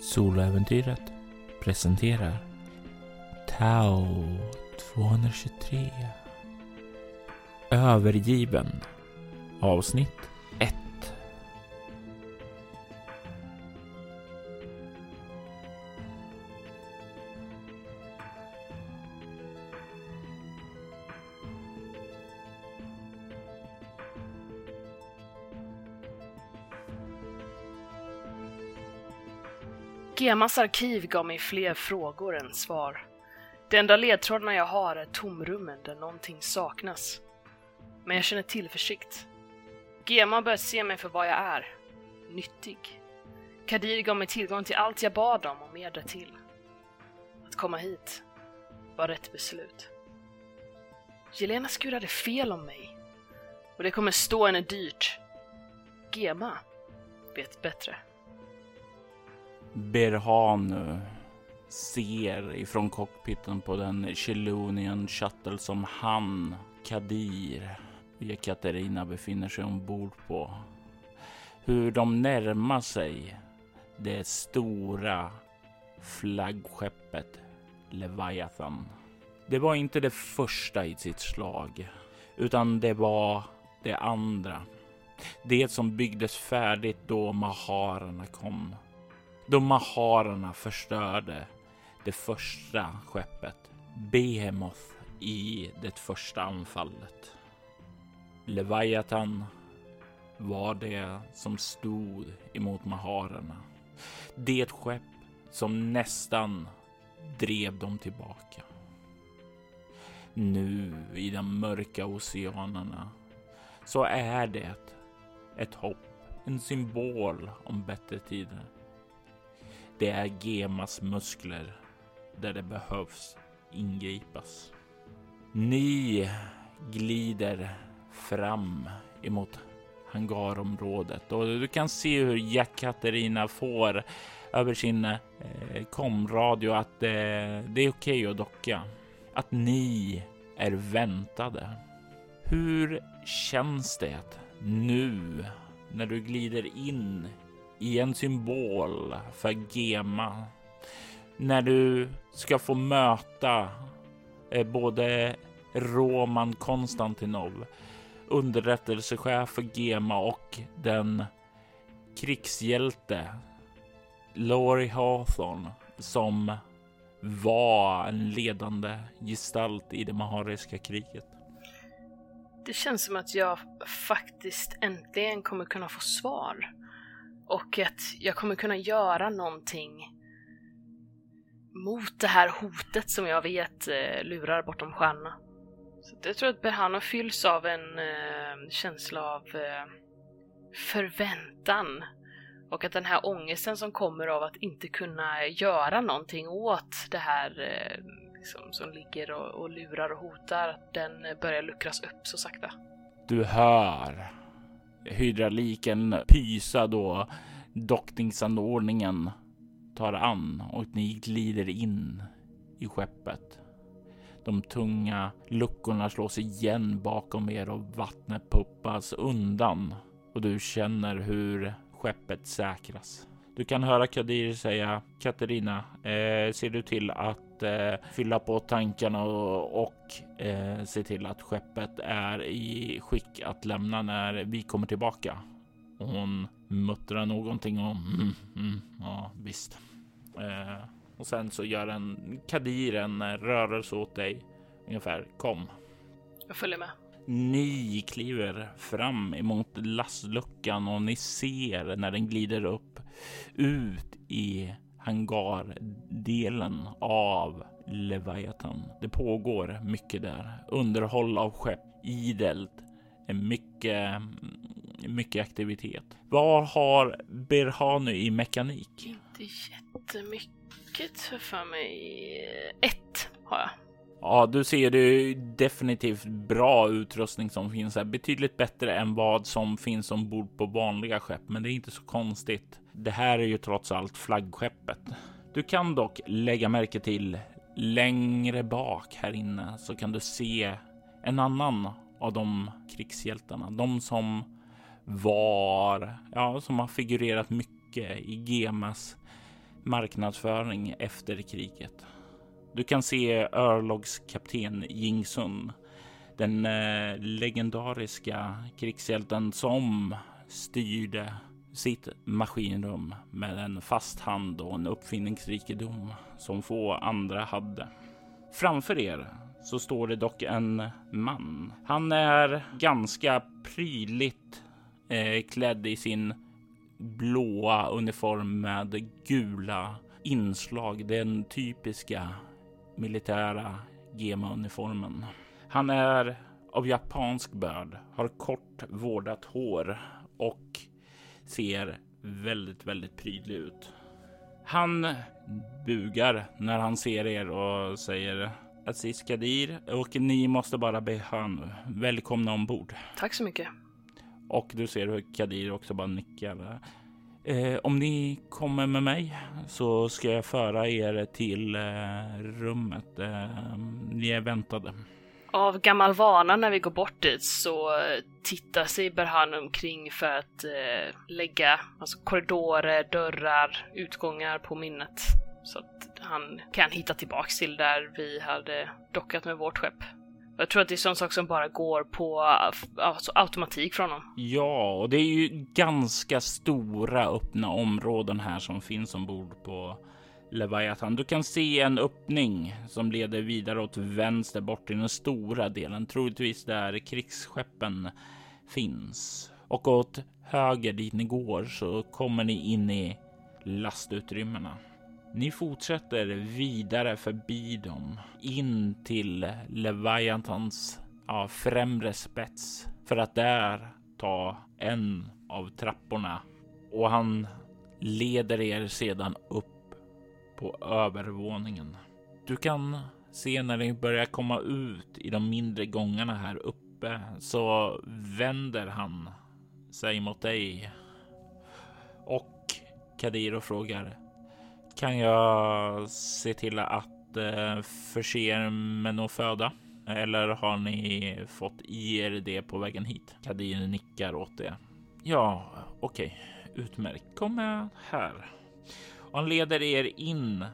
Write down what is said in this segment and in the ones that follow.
Soloäventyret presenterar Tao223 Övergiven. Avsnitt 1 Gemas arkiv gav mig fler frågor än svar. De enda ledtrådarna jag har är tomrummen där någonting saknas. Men jag känner tillförsikt. Gema börjar se mig för vad jag är. Nyttig. Kadir gav mig tillgång till allt jag bad om och mer därtill. Att komma hit var rätt beslut. Jelena skurade fel om mig. Och det kommer stå henne dyrt. Gema vet bättre. Berhanu ser ifrån cockpiten på den Chelonian Shuttle som han, Kadir och Jekaterina befinner sig ombord på. Hur de närmar sig det stora flaggskeppet Leviathan. Det var inte det första i sitt slag, utan det var det andra. Det som byggdes färdigt då maharerna kom. Då maharerna förstörde det första skeppet, Behemoth, i det första anfallet. Leviathan var det som stod emot maharerna. Det skepp som nästan drev dem tillbaka. Nu i de mörka oceanerna så är det ett hopp, en symbol om bättre tider. Det är Gemas muskler där det behövs ingripas. Ni glider fram emot hangarområdet och du kan se hur Jack Katarina får över sin eh, komradio att eh, det är okej okay att docka. Att ni är väntade. Hur känns det nu när du glider in i en symbol för Gema? När du ska få möta eh, både Roman Konstantinov, underrättelsechef för Gema och den krigshjälte Laurie Hawthorne som var en ledande gestalt i det mahariska kriget. Det känns som att jag faktiskt äntligen kommer kunna få svar. Och att jag kommer kunna göra någonting mot det här hotet som jag vet eh, lurar bortom stjärnorna. Så jag tror att Berhano fylls av en eh, känsla av eh, förväntan och att den här ångesten som kommer av att inte kunna göra någonting åt det här eh, liksom, som ligger och, och lurar och hotar, den börjar luckras upp så sakta. Du hör hydrauliken pysa då dockningsanordningen tar an och ni glider in i skeppet. De tunga luckorna slås igen bakom er och vattnet puppas undan och du känner hur skeppet säkras. Du kan höra Kadir säga Katarina, eh, ser du till att eh, fylla på tankarna och, och eh, se till att skeppet är i skick att lämna när vi kommer tillbaka. Och hon muttrar någonting om mm, mm, ja visst. Eh, och sen så gör en Kadir en rörelse åt dig ungefär kom. Jag följer med. Ni kliver fram emot lastluckan och ni ser när den glider upp ut i hangardelen av Leviathan. Det pågår mycket där. Underhåll av skepp idelt. Mycket, mycket aktivitet. Vad har Berhanu i mekanik? Inte jättemycket för mig. Ett har jag. Ja, du ser det definitivt bra utrustning som finns här. Betydligt bättre än vad som finns ombord på vanliga skepp, men det är inte så konstigt. Det här är ju trots allt flaggskeppet. Du kan dock lägga märke till längre bak här inne så kan du se en annan av de krigshjältarna. De som var, ja, som har figurerat mycket i Gemas marknadsföring efter kriget. Du kan se örlogskapten Jingsun, den eh, legendariska krigshjälten som styrde sitt maskinrum med en fast hand och en uppfinningsrikedom som få andra hade. Framför er så står det dock en man. Han är ganska prydligt eh, klädd i sin blåa uniform med gula inslag. Den typiska militära GEMA-uniformen. Han är av japansk börd, har kort vårdat hår och ser väldigt, väldigt prydlig ut. Han bugar när han ser er och säger Aziz Kadir och ni måste bara be han välkomna ombord. Tack så mycket. Och du ser hur Kadir också bara nickar. Eh, om ni kommer med mig så ska jag föra er till eh, rummet. Eh, ni är väntade. Av gammal vana när vi går bort dit så tittar sig Berhan omkring för att eh, lägga alltså korridorer, dörrar, utgångar på minnet. Så att han kan hitta tillbaks till där vi hade dockat med vårt skepp. Jag tror att det är sån sak som bara går på alltså, automatik från honom. Ja, och det är ju ganska stora öppna områden här som finns ombord på Leviathan. Du kan se en öppning som leder vidare åt vänster bort till den stora delen, troligtvis där krigsskeppen finns. Och åt höger dit ni går så kommer ni in i lastutrymmena. Ni fortsätter vidare förbi dem in till Leviathans ja, främre spets för att där ta en av trapporna och han leder er sedan upp på övervåningen. Du kan se när ni börjar komma ut i de mindre gångarna här uppe så vänder han sig mot dig och Kadiro frågar kan jag se till att eh, förse er med någon föda. Eller har ni fått i er det på vägen hit? Kadir nickar åt det. Ja, okej, okay. utmärkt. Kom med här. Han leder er in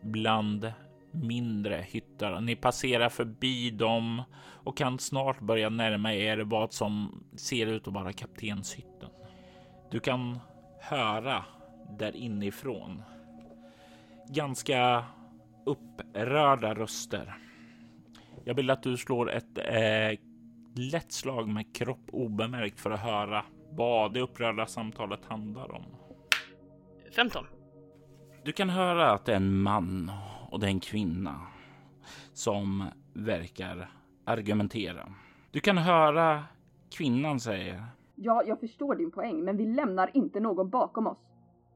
bland mindre hyttar. Ni passerar förbi dem och kan snart börja närma er vad som ser ut att vara kaptenshytten. Du kan höra där inifrån ganska upprörda röster. Jag vill att du slår ett eh, lätt slag med kropp obemärkt för att höra vad det upprörda samtalet handlar om. 15. Du kan höra att det är en man och det är en kvinna som verkar argumentera. Du kan höra kvinnan säga. Ja, jag förstår din poäng, men vi lämnar inte någon bakom oss.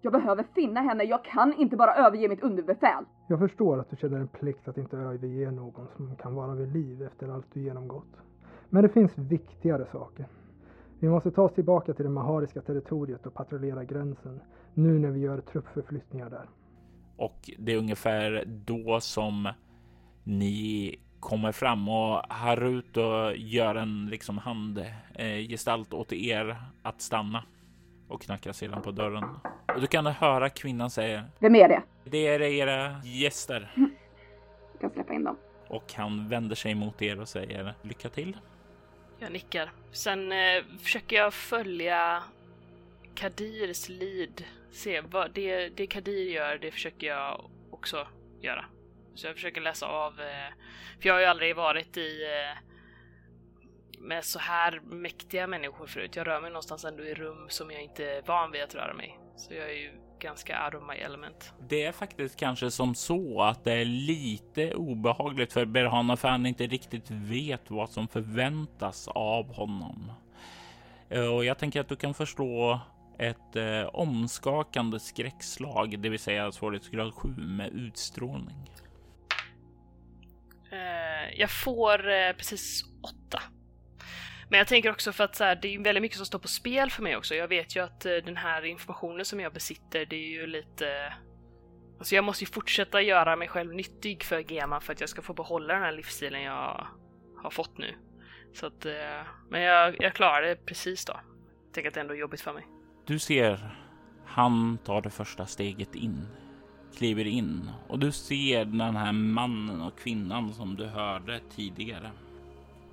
Jag behöver finna henne, jag kan inte bara överge mitt underbefäl. Jag förstår att du känner en plikt att inte överge någon som kan vara vid liv efter allt du genomgått. Men det finns viktigare saker. Vi måste ta oss tillbaka till det mahariska territoriet och patrullera gränsen, nu när vi gör truppförflyttningar där. Och det är ungefär då som ni kommer fram och Haruto gör en liksom handgestalt åt er att stanna och knackar sedan på dörren. Och du kan höra kvinnan säga. Vem är det? Det är era gäster. Mm. Du kan släppa in dem. Och han vänder sig mot er och säger lycka till. Jag nickar. Sen eh, försöker jag följa Kadirs lead. Se vad det, det Kadir gör, det försöker jag också göra. Så jag försöker läsa av, eh, för jag har ju aldrig varit i eh, med så här mäktiga människor förut. Jag rör mig någonstans ändå i rum som jag inte är van vid att röra mig. Så jag är ju ganska out of my element. Det är faktiskt kanske som så att det är lite obehagligt för Berhana för han inte riktigt vet vad som förväntas av honom. Eh, och jag tänker att du kan förstå ett eh, omskakande skräckslag, det vill säga svårighetsgrad 7 med utstrålning. Eh, jag får eh, precis 8 men jag tänker också för att så här, det är väldigt mycket som står på spel för mig också. Jag vet ju att eh, den här informationen som jag besitter, det är ju lite... Alltså jag måste ju fortsätta göra mig själv nyttig för Gema för att jag ska få behålla den här livsstilen jag har fått nu. Så att, eh, men jag, jag klarar det precis då. Jag tänker att det ändå är jobbigt för mig. Du ser, han tar det första steget in kliver in och du ser den här mannen och kvinnan som du hörde tidigare.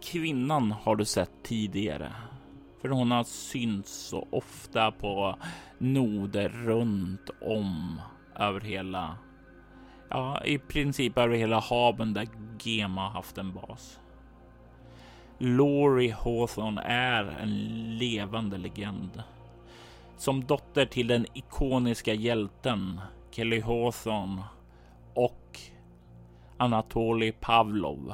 Kvinnan har du sett tidigare, för hon har synts så ofta på noder runt om över hela, ja, i princip över hela haven där Gema haft en bas. Laurie Hawthorne är en levande legend. Som dotter till den ikoniska hjälten Kelly Hawthorne och Anatoly Pavlov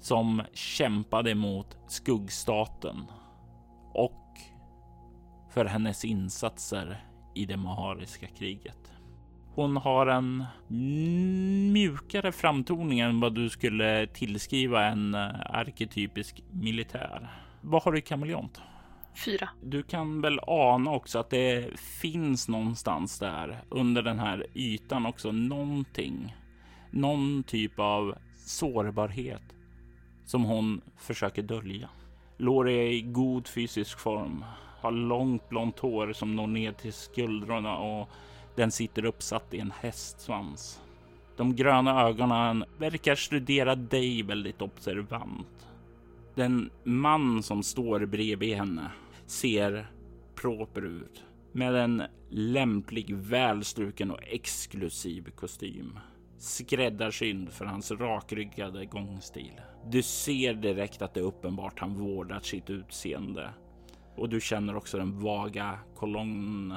som kämpade mot skuggstaten och för hennes insatser i det mahariska kriget. Hon har en mjukare framtoning än vad du skulle tillskriva en eh, arketypisk militär. Vad har du i kameleont? Fyra. Du kan väl ana också att det finns någonstans där under den här ytan också någonting. Någon typ av sårbarhet som hon försöker dölja. Lori är i god fysisk form, har långt blont hår som når ner till skuldrorna och den sitter uppsatt i en hästsvans. De gröna ögonen verkar studera dig väldigt observant. Den man som står bredvid henne ser proper ut med en lämplig, välstruken och exklusiv kostym. Skräddarsydd för hans rakryggade gångstil. Du ser direkt att det är uppenbart han vårdat sitt utseende. Och du känner också den vaga kolonnen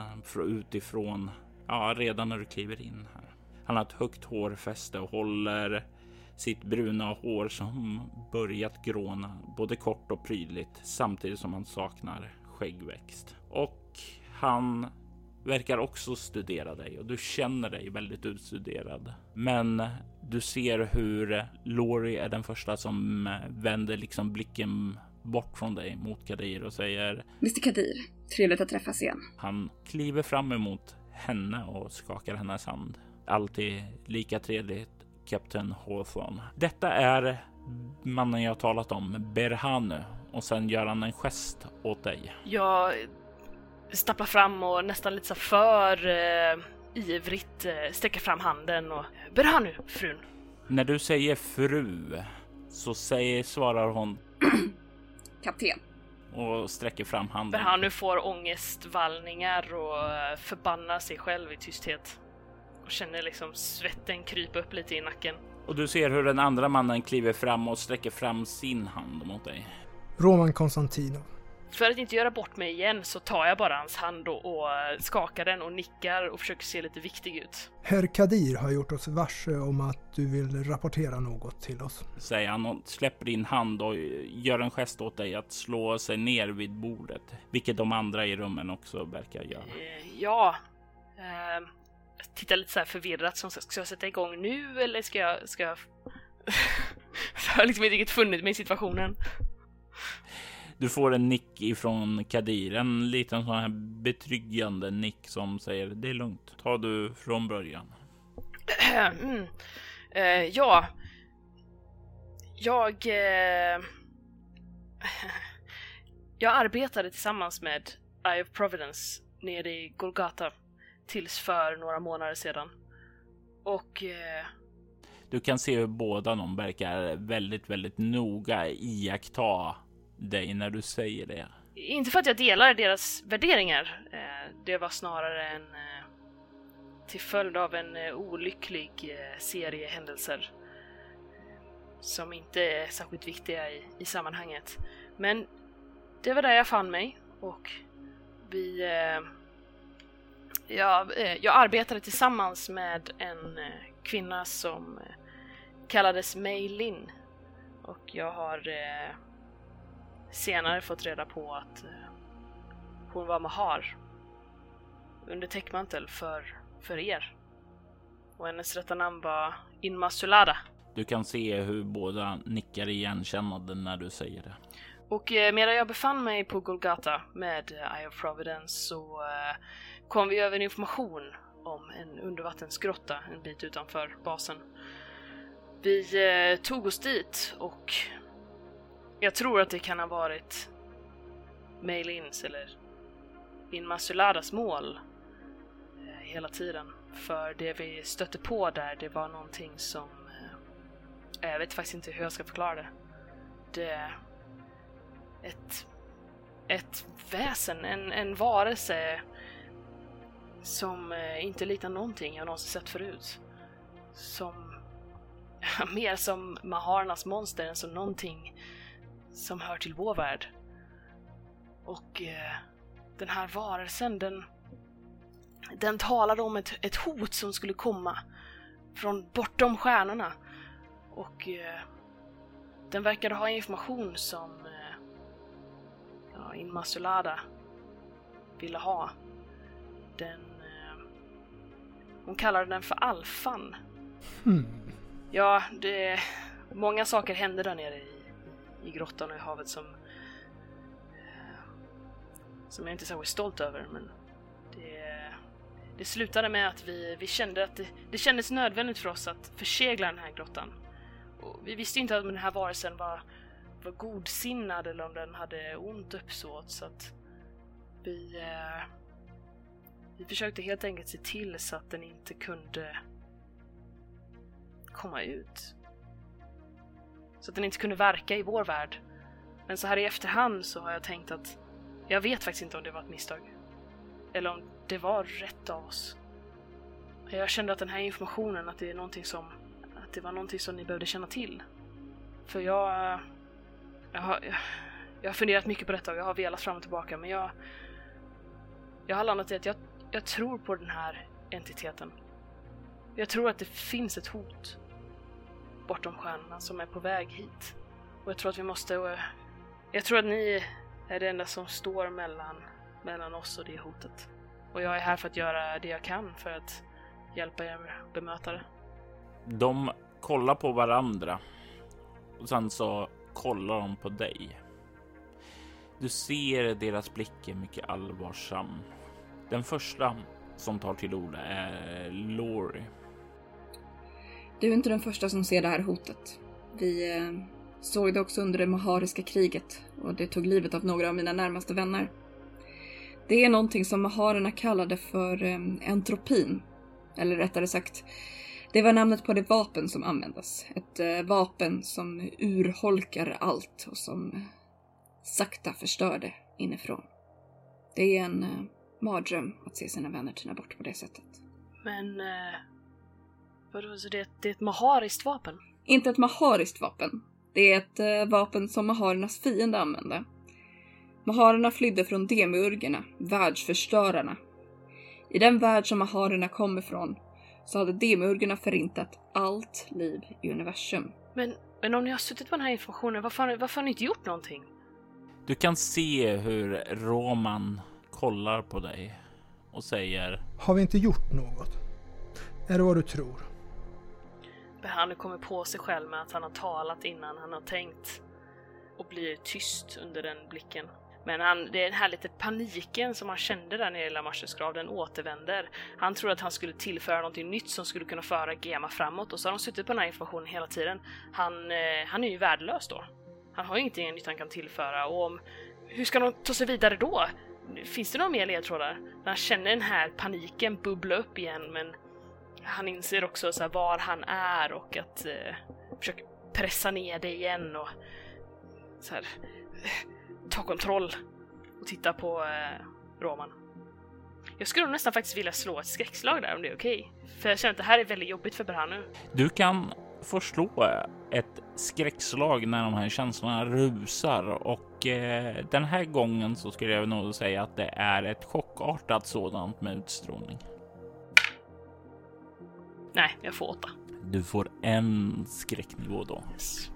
utifrån Ja, redan när du kliver in här. Han har ett högt hårfäste och håller sitt bruna hår som börjat gråna, både kort och prydligt, samtidigt som han saknar skäggväxt. Och han verkar också studera dig och du känner dig väldigt utstuderad. Men du ser hur Lori är den första som vänder liksom blicken bort från dig mot Kadir och säger Mr Kadir, trevligt att träffas igen. Han kliver fram emot henne och skakar hennes hand. Alltid lika trevligt, Kapten Hawthorne. Detta är mannen jag talat om, Berhanu, och sen gör han en gest åt dig. Jag stapplar fram och nästan lite så för eh, ivrigt eh, sträcker fram handen och Berhanu, frun. När du säger fru så säger, svarar hon Kapten och sträcker fram handen. För han nu får ångestvallningar och eh, förbannar sig själv i tysthet. Och känner liksom svetten krypa upp lite i nacken. Och du ser hur den andra mannen kliver fram och sträcker fram sin hand mot dig. Roman Konstantinov. För att inte göra bort mig igen så tar jag bara hans hand och, och skakar den och nickar och försöker se lite viktig ut. Herr Kadir har gjort oss varse om att du vill rapportera något till oss. Säger han och släpper din hand och gör en gest åt dig att slå sig ner vid bordet. Vilket de andra i rummen också verkar göra. Eh, ja. Eh, tittar lite så här förvirrat. Som, ska jag sätta igång nu eller ska jag... Ska jag... jag har liksom inte riktigt funnit mig i situationen. Du får en nick ifrån Kadir, en liten sån här betryggande nick som säger det är lugnt. Ta du från början. Mm. Uh, ja. Jag... Uh... jag arbetade tillsammans med Eye of Providence nere i Golgata tills för några månader sedan. Och... Uh... Du kan se hur båda de verkar väldigt, väldigt noga iaktta dig när du säger det. Inte för att jag delar deras värderingar. Eh, det var snarare en eh, till följd av en eh, olycklig serie händelser som inte är särskilt viktiga i, i sammanhanget. Men det var där jag fann mig och vi... Ja, jag arbetade tillsammans med en kvinna som kallades Mei Lin och jag har senare fått reda på att eh, hon var Mahar under täckmantel för, för er. Och hennes rätta namn var Inmasulada. Du kan se hur båda nickar igenkännande när du säger det. Och eh, medan jag befann mig på Golgata med eh, Eye of Providence så kom vi över information om en undervattensgrotta en bit utanför basen. Vi tog oss dit och jag tror att det kan ha varit Mailins eller Inmasuladas mål eh, hela tiden. För det vi stötte på där, det var någonting som... eh, Jag vet faktiskt inte hur jag ska förklara det. Det... Ett... Ett väsen, en, en varelse som eh, inte liknar någonting jag någonsin sett förut. Som... Mer som Maharnas monster än som någonting som hör till vår värld. Och eh, den här varelsen, den... Den talade om ett, ett hot som skulle komma från bortom stjärnorna. Och eh, den verkade ha information som eh, ja, Inmasulada ville ha. Den... Eh, hon kallade den för Alfan. Hmm. Ja, det... Många saker hände där nere i, i grottan och i havet som... Eh, som jag inte är särskilt stolt över, men... Det, det slutade med att vi, vi kände att det, det kändes nödvändigt för oss att försegla den här grottan. Och vi visste inte om den här varelsen var, var godsinnad eller om den hade ont uppsåt, så att... Vi... Eh, vi försökte helt enkelt se till så att den inte kunde komma ut. Så att den inte kunde verka i vår värld. Men så här i efterhand så har jag tänkt att jag vet faktiskt inte om det var ett misstag. Eller om det var rätt av oss. Jag kände att den här informationen, att det är någonting som... Att det var någonting som ni behövde känna till. För jag... Jag har, jag, jag har funderat mycket på detta och jag har velat fram och tillbaka men jag... Jag har landat i att jag, jag tror på den här entiteten. Jag tror att det finns ett hot bortom stjärnorna som är på väg hit. Och jag tror att vi måste... Eh, jag tror att ni är det enda som står mellan, mellan oss och det hotet. Och jag är här för att göra det jag kan för att hjälpa er bemöta det. De kollar på varandra och sen så kollar de på dig. Du ser deras blick är mycket allvarsam. Den första som tar till orda är Laurie du är inte den första som ser det här hotet. Vi eh, såg det också under det Mahariska kriget och det tog livet av några av mina närmaste vänner. Det är någonting som Maharerna kallade för eh, entropin. Eller rättare sagt, det var namnet på det vapen som användes. Ett eh, vapen som urholkar allt och som sakta förstör det inifrån. Det är en eh, mardröm att se sina vänner tyna bort på det sättet. Men... Eh, Vadå, så det, det är ett mahariskt vapen? Inte ett mahariskt vapen. Det är ett eh, vapen som maharernas fiende använde. Maharerna flydde från demiurgerna, världsförstörarna. I den värld som maharerna kom ifrån så hade demiurgerna förintat allt liv i universum. Men, men om ni har suttit på den här informationen, varför, har ni- varför har ni inte gjort någonting? Du kan se hur Roman kollar på dig och säger Har vi inte gjort något? Är det vad du tror? Han kommer på sig själv med att han har talat innan han har tänkt och blir tyst under den blicken. Men han, det är den här lite paniken som han kände där nere i Lamashers grav, den återvänder. Han tror att han skulle tillföra någonting nytt som skulle kunna föra Gema framåt och så har de suttit på den här informationen hela tiden. Han, eh, han är ju värdelös då. Han har ju ingenting nytt han kan tillföra och om, hur ska de ta sig vidare då? Finns det några mer ledtrådar? Han känner den här paniken bubbla upp igen men han inser också så här var han är och att eh, försöka pressa ner det igen och så här, eh, ta kontroll och titta på eh, Roman. Jag skulle nästan faktiskt vilja slå ett skräckslag där om det är okej. För jag känner att det här är väldigt jobbigt för Berhan nu. Du kan få slå eh, ett skräckslag när de här känslorna rusar och eh, den här gången så skulle jag nog säga att det är ett chockartat sådant med utstrålning. Nej, jag får åtta. Du får en skräcknivå då. Yes.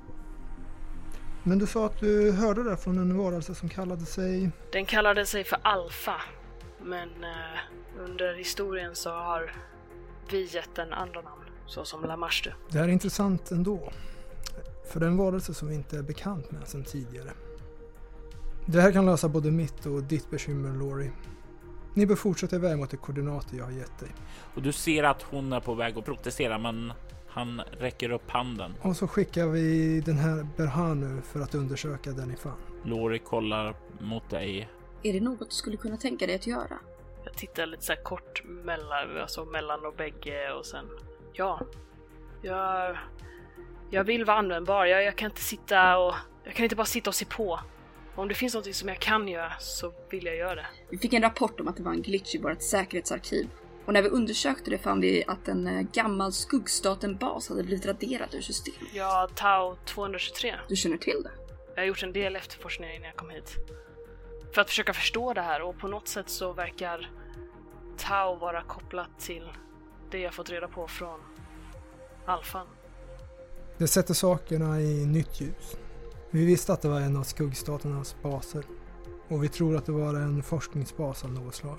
Men du sa att du hörde det från en varelse som kallade sig... Den kallade sig för Alfa, men eh, under historien så har vi gett den andra namn, så som Lamashtu. Det här är intressant ändå. För det är en varelse som vi inte är bekant med sedan tidigare. Det här kan lösa både mitt och ditt bekymmer, Lori. Ni bör fortsätta iväg mot de koordinater jag har gett dig. Och du ser att hon är på väg att protestera, men han räcker upp handen. Och så skickar vi den här Berhanu för att undersöka den ni fann. Lori kollar mot dig. Är det något du skulle kunna tänka dig att göra? Jag tittar lite så här kort mellan, alltså mellan och bägge och sen... Ja. Jag... Jag vill vara användbar. Jag, jag kan inte sitta och... Jag kan inte bara sitta och se på. Om det finns något som jag kan göra så vill jag göra det. Vi fick en rapport om att det var en glitch i vårt säkerhetsarkiv. Och när vi undersökte det fann vi att en eh, gammal skuggstaten-bas hade blivit raderad ur systemet. Ja, Tau 223. Du känner till det? Jag har gjort en del efterforskningar innan jag kom hit. För att försöka förstå det här och på något sätt så verkar Tau vara kopplat till det jag fått reda på från Alfan. Det sätter sakerna i nytt ljus. Vi visste att det var en av skuggstaternas baser och vi tror att det var en forskningsbas av något slag.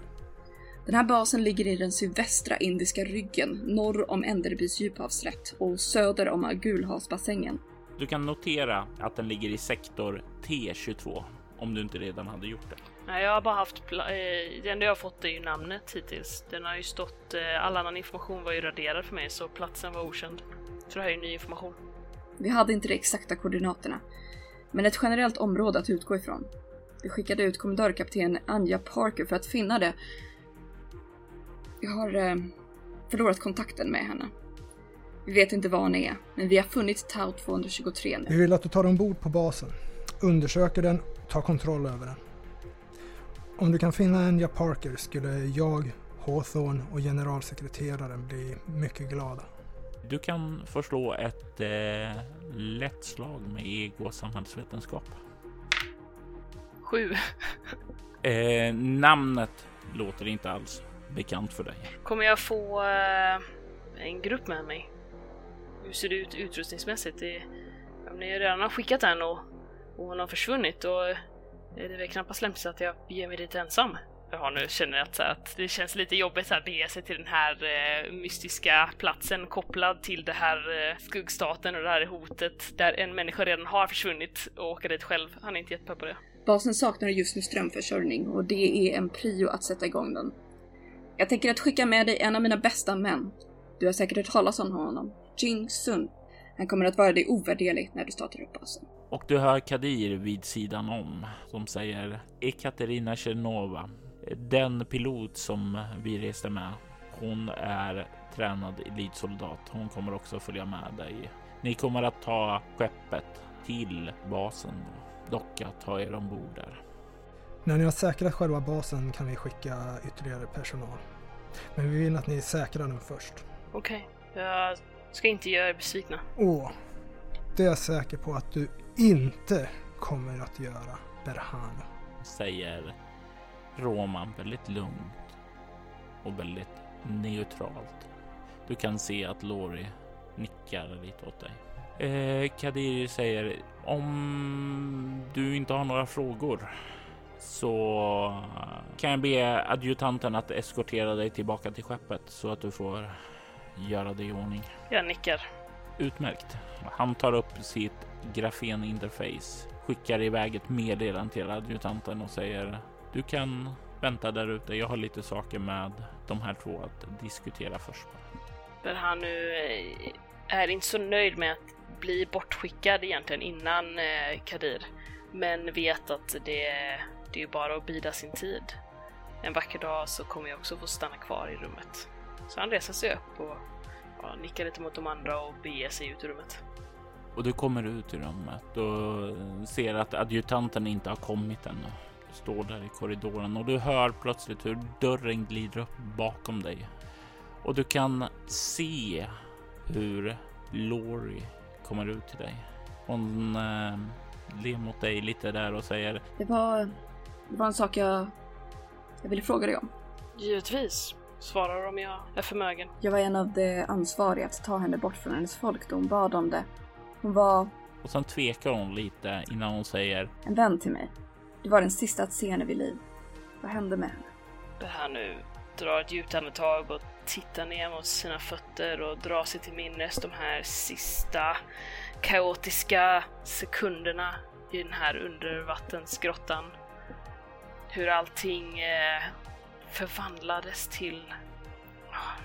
Den här basen ligger i den sydvästra indiska ryggen, norr om Enderbys djuphavsrätt och söder om Gulhavsbassängen. Du kan notera att den ligger i sektor T22 om du inte redan hade gjort det. Nej, jag har bara haft... Eh, det enda jag har fått är ju namnet hittills. Den har ju stått... Eh, all annan information var ju raderad för mig så platsen var okänd. Så det här är ju ny information. Vi hade inte de exakta koordinaterna, men ett generellt område att utgå ifrån. Vi skickade ut kommendörkapten Anja Parker för att finna det. Jag har eh, förlorat kontakten med henne. Vi vet inte var hon är, men vi har funnit Tau 223 nu. Vi vill att du tar ombord på basen, undersöker den, tar kontroll över den. Om du kan finna Anja Parker skulle jag, Hawthorne och generalsekreteraren bli mycket glada. Du kan förslå ett eh, lätt slag med ego och samhällsvetenskap. Sju. Eh, namnet låter inte alls bekant för dig. Kommer jag få eh, en grupp med mig? Hur ser det ut utrustningsmässigt? Det, ni redan har skickat den och, och hon har försvunnit då är det väl knappast lämpligt att jag ger mig dit ensam. Jag nu känner att, så här, att det känns lite jobbigt att bege sig till den här eh, mystiska platsen kopplad till det här eh, skuggstaten och det här hotet där en människa redan har försvunnit och åka dit själv. Han är inte jättepepp på det. Basen saknar just nu strömförsörjning och det är en prio att sätta igång den. Jag tänker att skicka med dig en av mina bästa män. Du har säkert hört talas om honom. Jing Sun. Han kommer att vara dig ovärderlig när du startar upp basen. Och du hör Kadir vid sidan om som säger Ekaterina Chernova, den pilot som vi reste med. Hon är tränad elitsoldat. Hon kommer också följa med dig. Ni kommer att ta skeppet till basen och docka, ta er ombord där. När ni har säkrat själva basen kan vi skicka ytterligare personal. Men vi vill att ni säkrar den först. Okej, jag ska inte göra er besvikna. Och det är jag säker på att du inte kommer att göra, Berhan. Säger Roman väldigt lugnt och väldigt neutralt. Du kan se att Lori nickar lite åt dig. Eh, Kadir säger om du inte har några frågor så kan jag be adjutanten att eskortera dig tillbaka till skeppet så att du får göra det i ordning. Jag nickar. Utmärkt. Han tar upp sitt grafeninterface, skickar iväg ett meddelande till adjutanten och säger du kan vänta där ute. Jag har lite saker med de här två att diskutera först. Där han nu eh, är inte så nöjd med att bli bortskickad egentligen innan eh, Kadir. Men vet att det, det är bara att bida sin tid. En vacker dag så kommer jag också få stanna kvar i rummet. Så han reser sig upp och ja, nickar lite mot de andra och beger sig ut ur rummet. Och du kommer ut i rummet och ser att adjutanten inte har kommit ännu. Står där i korridoren och du hör plötsligt hur dörren glider upp bakom dig. Och du kan se hur Lori kommer ut till dig. Hon eh, ler mot dig lite där och säger Det var, det var en sak jag, jag ville fråga dig om. Givetvis, svarar om jag är förmögen. Jag var en av de ansvariga att ta henne bort från hennes folk då hon bad om det. Hon var och sen tvekar hon lite innan hon säger en vän till mig. Du var den sista att se henne vid liv. Vad hände med henne? Det här nu drar ett djupt andetag och tittar ner mot sina fötter och drar sig till minnes de här sista kaotiska sekunderna i den här undervattensgrottan. Hur allting eh, förvandlades till ah,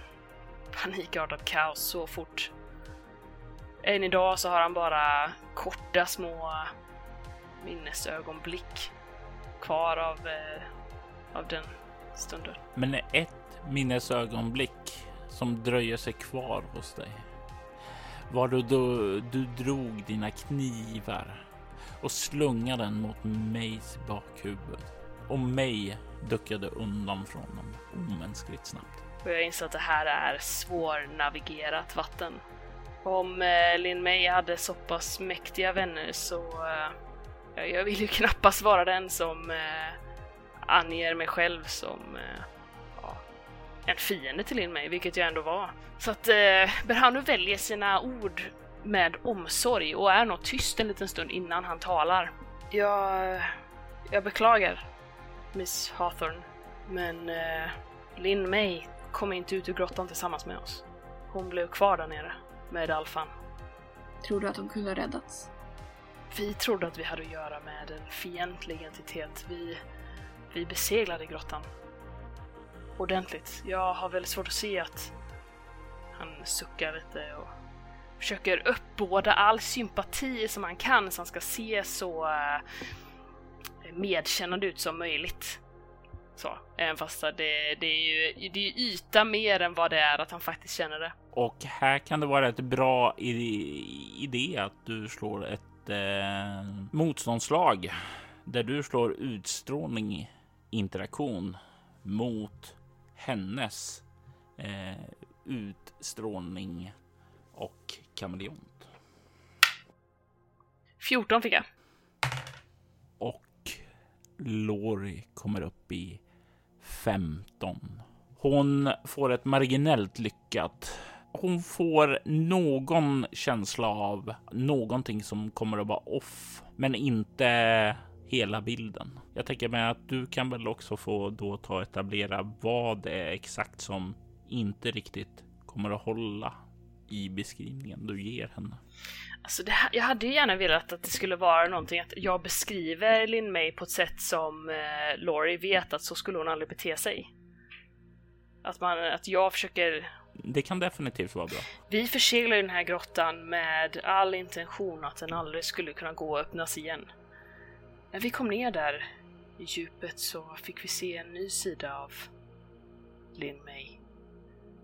panikartat kaos så fort. Än idag så har han bara korta små minnesögonblick kvar av, eh, av den stunder. Men ett minnesögonblick som dröjer sig kvar hos dig var då du, du drog dina knivar och slungade den mot Mays bakhuvud och May duckade undan från dem omänskligt snabbt. Och jag inser att det här är svårnavigerat vatten. Om eh, Lin May hade så pass mäktiga vänner så... Eh, jag vill ju knappast vara den som eh, anger mig själv som eh, ja, en fiende till Lin May, vilket jag ändå var. Så att eh, Berhanu väljer sina ord med omsorg och är nog tyst en liten stund innan han talar. Jag, jag beklagar, Miss Hawthorne, men eh, Lin May kom inte ut ur grottan tillsammans med oss. Hon blev kvar där nere med Alfan. Tror du att hon kunde ha räddats? Vi trodde att vi hade att göra med en fientlig entitet. Vi, vi beseglade grottan. Ordentligt. Jag har väldigt svårt att se att han suckar lite och försöker uppbåda all sympati som han kan så han ska se så eh, medkännande ut som möjligt. Så, även fast det, det, är ju det är yta mer än vad det är att han faktiskt känner det. Och här kan det vara ett bra idé att du slår ett eh, motståndslag där du slår utstrålning interaktion mot hennes eh, utstrålning och kameleont. 14 fick jag. Och Lori kommer upp i 15. Hon får ett marginellt lyckat. Hon får någon känsla av någonting som kommer att vara off, men inte hela bilden. Jag tänker mig att du kan väl också få då ta och etablera vad det är exakt som inte riktigt kommer att hålla i beskrivningen du ger henne. Alltså här, jag hade ju gärna velat att det skulle vara någonting att jag beskriver Lin May på ett sätt som eh, Laurie vet att så skulle hon aldrig bete sig. Att, man, att jag försöker... Det kan definitivt vara bra. Vi förseglar den här grottan med all intention att den aldrig skulle kunna gå och öppnas igen. När vi kom ner där i djupet så fick vi se en ny sida av Lin May.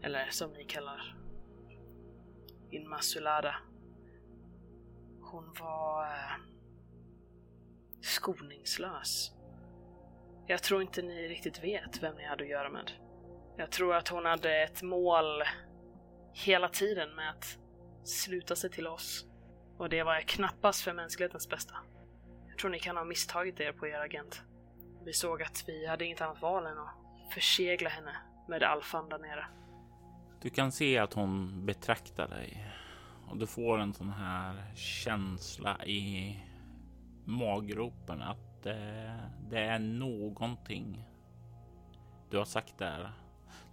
Eller som ni kallar Inmasulada. Hon var eh, skoningslös. Jag tror inte ni riktigt vet vem ni hade att göra med. Jag tror att hon hade ett mål hela tiden med att sluta sig till oss. Och det var knappast för mänsklighetens bästa. Jag tror ni kan ha misstagit er på er agent. Vi såg att vi hade inget annat val än att försegla henne med alfan där nere. Du kan se att hon betraktar dig och du får en sån här känsla i maggropen att det, det är någonting du har sagt där.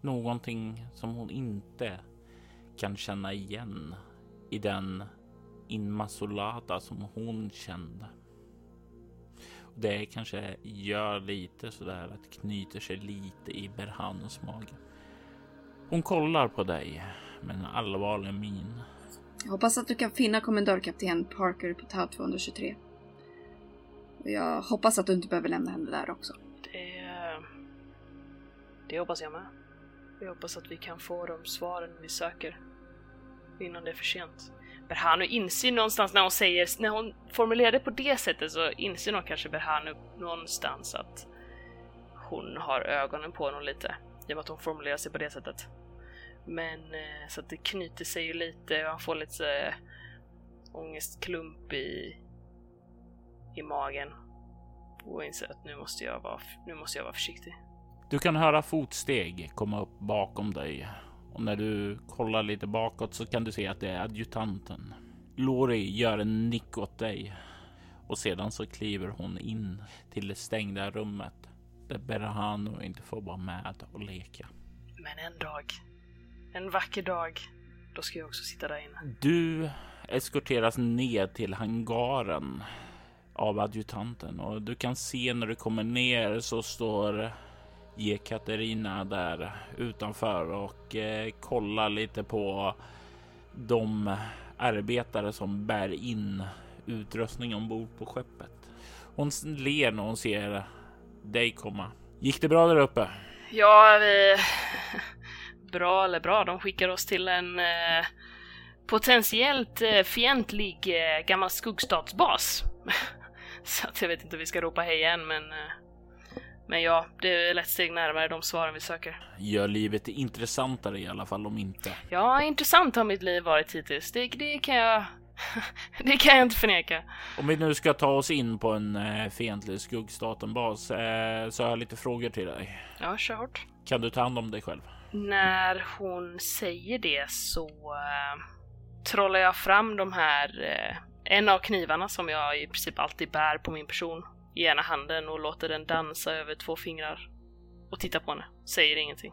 Någonting som hon inte kan känna igen i den Inmasolata som hon kände. Det kanske gör lite sådär att knyter sig lite i Berhanos mage. Hon kollar på dig med en allvarlig min. Jag hoppas att du kan finna kommendörkapten Parker på Tau 223. Och jag hoppas att du inte behöver lämna henne där också. Det... Det hoppas jag med. Jag hoppas att vi kan få de svaren vi söker innan det är för sent. Berhanu inser någonstans när hon säger, när hon formulerar det på det sättet så inser nog kanske Berhanu någonstans att hon har ögonen på honom lite. I och med att hon formulerar sig på det sättet. Men eh, så att det knyter sig ju lite och han får lite eh, ångestklump i, i magen. Och inser att nu måste, jag vara, nu måste jag vara försiktig. Du kan höra fotsteg komma upp bakom dig och när du kollar lite bakåt så kan du se att det är adjutanten. Lori gör en nick åt dig och sedan så kliver hon in till det stängda rummet där Berhano inte får vara med och leka. Men en dag, en vacker dag, då ska jag också sitta där inne. Du eskorteras ned till hangaren av adjutanten och du kan se när du kommer ner så står Katarina där utanför och eh, kolla lite på de arbetare som bär in utrustning ombord på skeppet. Hon ler när hon ser dig komma. Gick det bra där uppe? Ja, vi... Bra eller bra, de skickar oss till en eh, potentiellt eh, fientlig eh, gammal skuggstatsbas. Så att jag vet inte om vi ska ropa hej igen, men... Eh, Eh, men ja, det är lätt steg närmare de svaren vi söker. Gör livet intressantare i alla fall om inte. Ja, intressant har mitt liv varit hittills. Det, det kan jag... det kan jag inte förneka. Om vi nu ska ta oss in på en eh, fientlig skuggstatenbas eh, så har jag lite frågor till dig. Ja, kör hårt. Kan du ta hand om dig själv? När hon säger det så uh, trollar jag fram de här, uh, en av knivarna som jag i princip alltid bär på min person i ena handen och låter den dansa över två fingrar och tittar på henne, säger ingenting.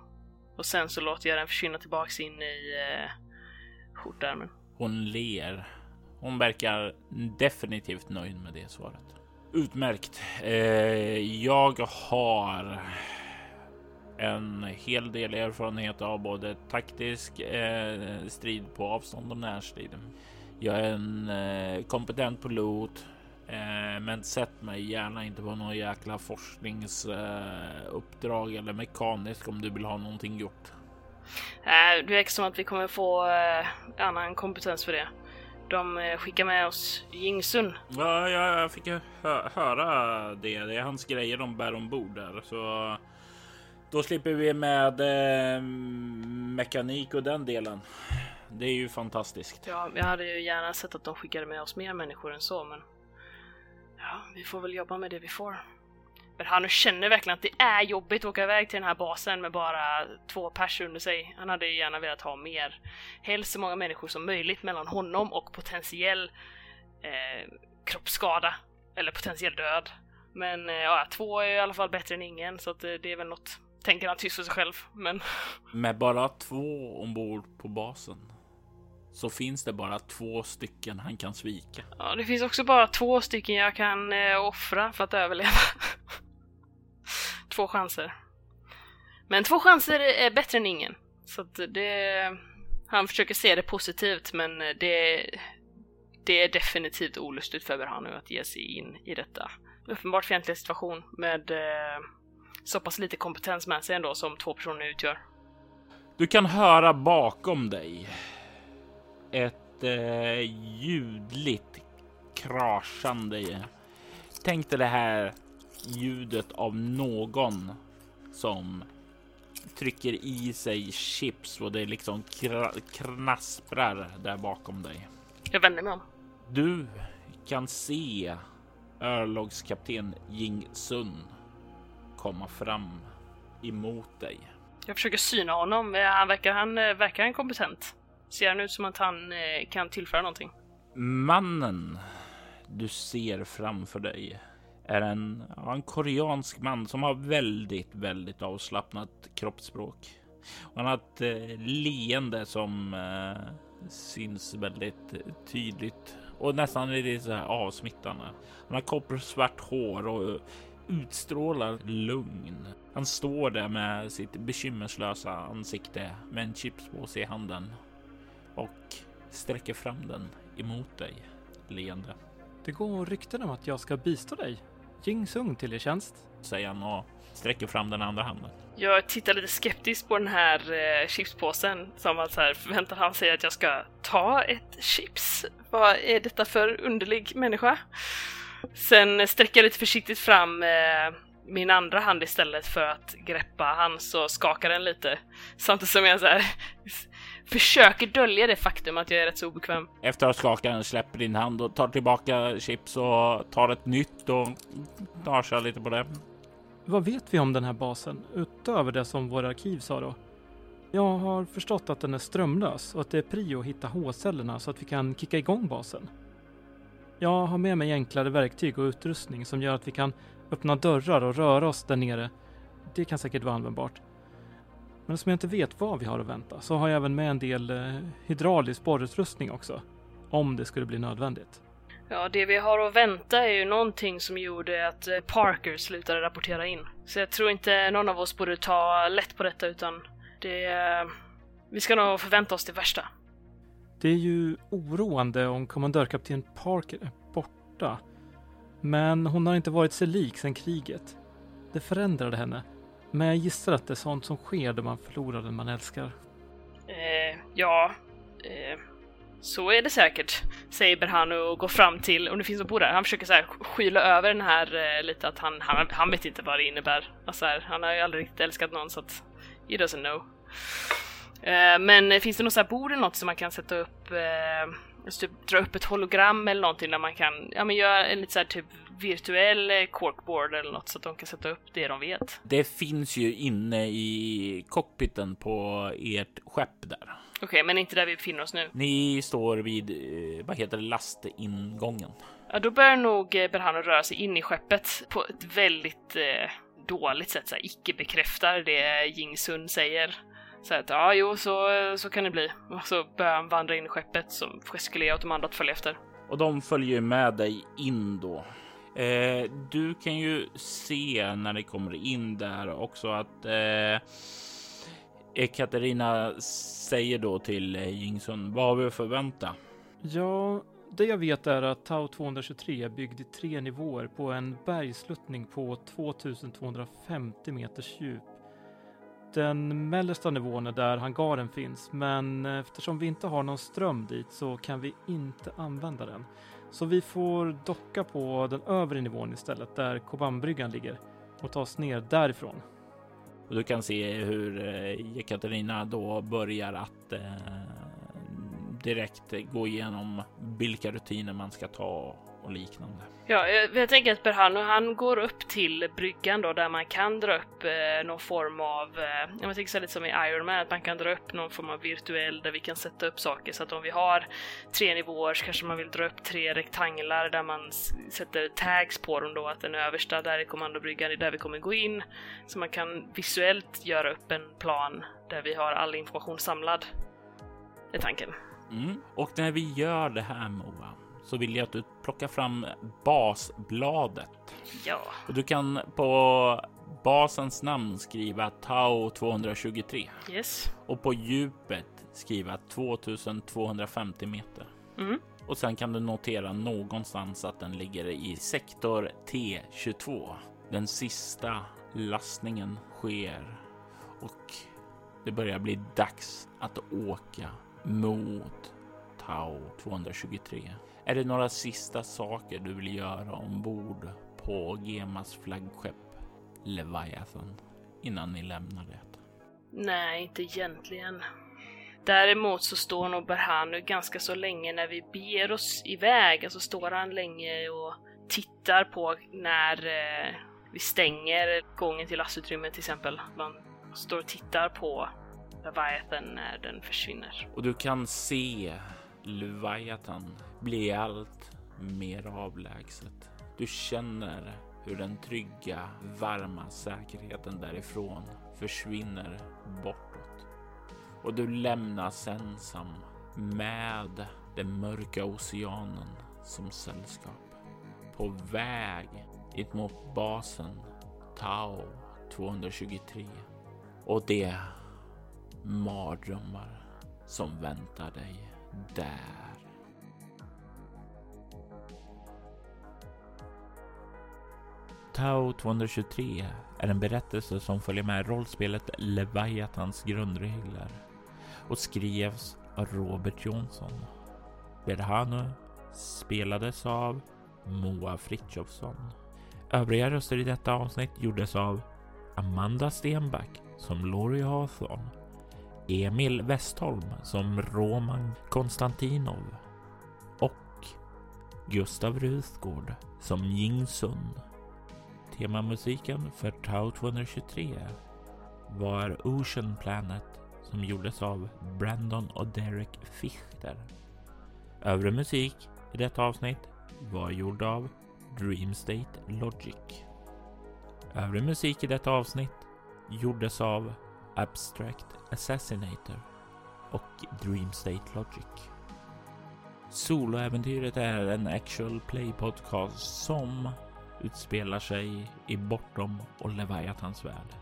Och sen så låter jag den försvinna tillbaks in i eh, skjortärmen. Hon ler. Hon verkar definitivt nöjd med det svaret. Utmärkt. Eh, jag har en hel del erfarenhet av både taktisk eh, strid på avstånd och närstrid. Jag är en eh, kompetent pilot, men sätt mig gärna inte på någon jäkla forskningsuppdrag eller mekanisk om du vill ha någonting gjort. Äh, det verkar som att vi kommer få eh, annan kompetens för det. De eh, skickar med oss Jingsun. Ja, jag fick hö höra det. Det är hans grejer de bär ombord där, så då slipper vi med eh, mekanik och den delen. Det är ju fantastiskt. Ja, jag hade ju gärna sett att de skickade med oss mer människor än så, men ja, vi får väl jobba med det vi får. Men han känner verkligen att det är jobbigt att åka iväg till den här basen med bara två pers under sig. Han hade ju gärna velat ha mer. Helst så många människor som möjligt mellan honom och potentiell eh, kroppsskada eller potentiell död. Men eh, ja, två är i alla fall bättre än ingen så att, eh, det är väl något tänker han tyst för sig själv. Men... Med bara två ombord på basen så finns det bara två stycken han kan svika. Ja, det finns också bara två stycken jag kan eh, offra för att överleva. två chanser. Men två chanser är bättre än ingen. Så att det... Han försöker se det positivt, men det... Det är definitivt olustigt för Berhanu att ge sig in i detta uppenbart fientliga situation med eh, så pass lite kompetens med sig ändå som två personer utgör. Du kan höra bakom dig ett eh, ljudligt kraschande. Tänk dig det här ljudet av någon som trycker i sig chips och det liksom knasprar där bakom dig. Jag vänder mig om. Du kan se örlogskapten Jing Sun komma fram emot dig. Jag försöker syna honom. Han verkar, han eh, verkar han kompetent? Ser han ut som att han eh, kan tillföra någonting? Mannen du ser framför dig är en, en koreansk man som har väldigt, väldigt avslappnat kroppsspråk. Han har ett eh, leende som eh, syns väldigt tydligt och nästan lite så här avsmittande. Han har kopparsvart hår och utstrålar lugn. Han står där med sitt bekymmerslösa ansikte med en chipspåse i handen och sträcker fram den emot dig leende. Det går rykten om att jag ska bistå dig. Jing Sung till er tjänst. Säger han och sträcker fram den andra handen. Jag tittar lite skeptiskt på den här eh, chipspåsen som att så här, förväntar han sig att jag ska ta ett chips? Vad är detta för underlig människa? Sen sträcker jag lite försiktigt fram eh, min andra hand istället för att greppa hans och skaka den lite. Samtidigt som jag så här, försöker dölja det faktum att jag är rätt så obekväm. Efter att skaka den släpper din hand och tar tillbaka chips och tar ett nytt och tar lite på det. Vad vet vi om den här basen utöver det som vår arkiv sa då? Jag har förstått att den är strömlös och att det är prio att hitta H-cellerna så att vi kan kicka igång basen. Jag har med mig enklare verktyg och utrustning som gör att vi kan öppna dörrar och röra oss där nere. Det kan säkert vara användbart. Men som jag inte vet vad vi har att vänta så har jag även med en del eh, hydraulisk borrutrustning också. Om det skulle bli nödvändigt. Ja, det vi har att vänta är ju någonting som gjorde att eh, Parker slutade rapportera in. Så jag tror inte någon av oss borde ta lätt på detta utan det... Eh, vi ska nog förvänta oss det värsta. Det är ju oroande om kommandörkapten Parker är borta. Men hon har inte varit sig lik sedan kriget. Det förändrade henne. Men jag gissar att det är sånt som sker när man förlorar den man älskar. Eh, ja, eh, så är det säkert, säger Berhanu och går fram till, om det finns ombord där, han försöker så här skyla över den här eh, lite att han, han, han vet inte vad det innebär. Alltså här, han har ju aldrig riktigt älskat någon så att he doesn't know. Eh, men finns det något så här bord eller något som man kan sätta upp, eh, eh, typ dra upp ett hologram eller någonting där man kan, ja men göra en lite så här typ virtuell eh, corkboard eller något så att de kan sätta upp det de vet. Det finns ju inne i cockpiten på ert skepp där. Okej, okay, men inte där vi befinner oss nu. Ni står vid, eh, vad heter det, lastingången. Ja, då börjar nog eh, Berhano röra sig in i skeppet på ett väldigt eh, dåligt sätt, så här, icke bekräftar det Jing Sun säger. Så att ja, jo, så, så kan det bli. Och så börjar han vandra in i skeppet som gestikulerar åt de andra att följa efter. Och de följer med dig in då. Eh, du kan ju se när det kommer in där också att eh, Katarina säger då till Jingsun, vad har vi att förvänta? Ja, det jag vet är att Tau 223 är byggd i tre nivåer på en bergsluttning på 2250 meters djup. Den mellersta nivån är där hangaren finns, men eftersom vi inte har någon ström dit så kan vi inte använda den. Så vi får docka på den övre nivån istället, där Kobanbryggan ligger, och ta oss ner därifrån. Och du kan se hur eh, Jekaterina då börjar att eh, direkt gå igenom vilka rutiner man ska ta och liknande. Ja, jag, jag tänker att Berhano han går upp till bryggan då där man kan dra upp eh, någon form av, eh, jag tänker så lite som i Iron Man, att man kan dra upp någon form av virtuell där vi kan sätta upp saker så att om vi har tre nivåer så kanske man vill dra upp tre rektanglar där man sätter tags på dem då, att den översta där är kommandobryggan, är där vi kommer gå in. Så man kan visuellt göra upp en plan där vi har all information samlad. Det är tanken. Mm. Och när vi gör det här Moa, så vill jag att du plockar fram basbladet. Ja. Och du kan på basens namn skriva Tau 223. Yes. Och på djupet skriva 2250 meter. Mm. Och sen kan du notera någonstans att den ligger i sektor T22. Den sista lastningen sker och det börjar bli dags att åka mot Tau 223. Är det några sista saker du vill göra ombord på Gemas flaggskepp Leviathan innan ni lämnar det? Nej, inte egentligen. Däremot så står nog Berhanu ganska så länge när vi beger oss iväg, alltså står han länge och tittar på när eh, vi stänger gången till lastutrymmet till exempel. Man står och tittar på Leviathan när den försvinner. Och du kan se Leviathan blir allt mer avlägset. Du känner hur den trygga, varma säkerheten därifrån försvinner bortåt. Och du lämnas ensam med den mörka oceanen som sällskap. På väg dit mot basen Tau 223. Och det mardrömmar som väntar dig där. Tao 223 är en berättelse som följer med rollspelet Leviathans grundregler och skrevs av Robert Jonsson. Berhanu spelades av Moa Fritjofsson. Övriga röster i detta avsnitt gjordes av Amanda Stenback som Laurie Hawthorne, Emil Westholm som Roman Konstantinov och Gustav Ruthgård som Jing Sun. Temamusiken för Tau 223 var Ocean Planet som gjordes av Brandon och Derek Fichter. Övrig musik i detta avsnitt var gjord av Dreamstate Logic. Övrig musik i detta avsnitt gjordes av Abstract Assassinator och Dream State Logic. Soloäventyret är en actual play podcast som utspelar sig i Bortom och Leviathans värld.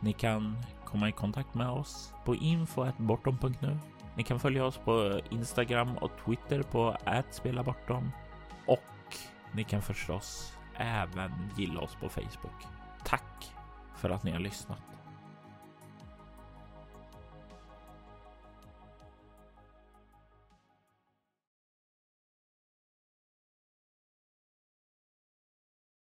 Ni kan komma i kontakt med oss på info.bortom.nu. Ni kan följa oss på Instagram och Twitter på @spelabortom och ni kan förstås även gilla oss på Facebook. Tack för att ni har lyssnat.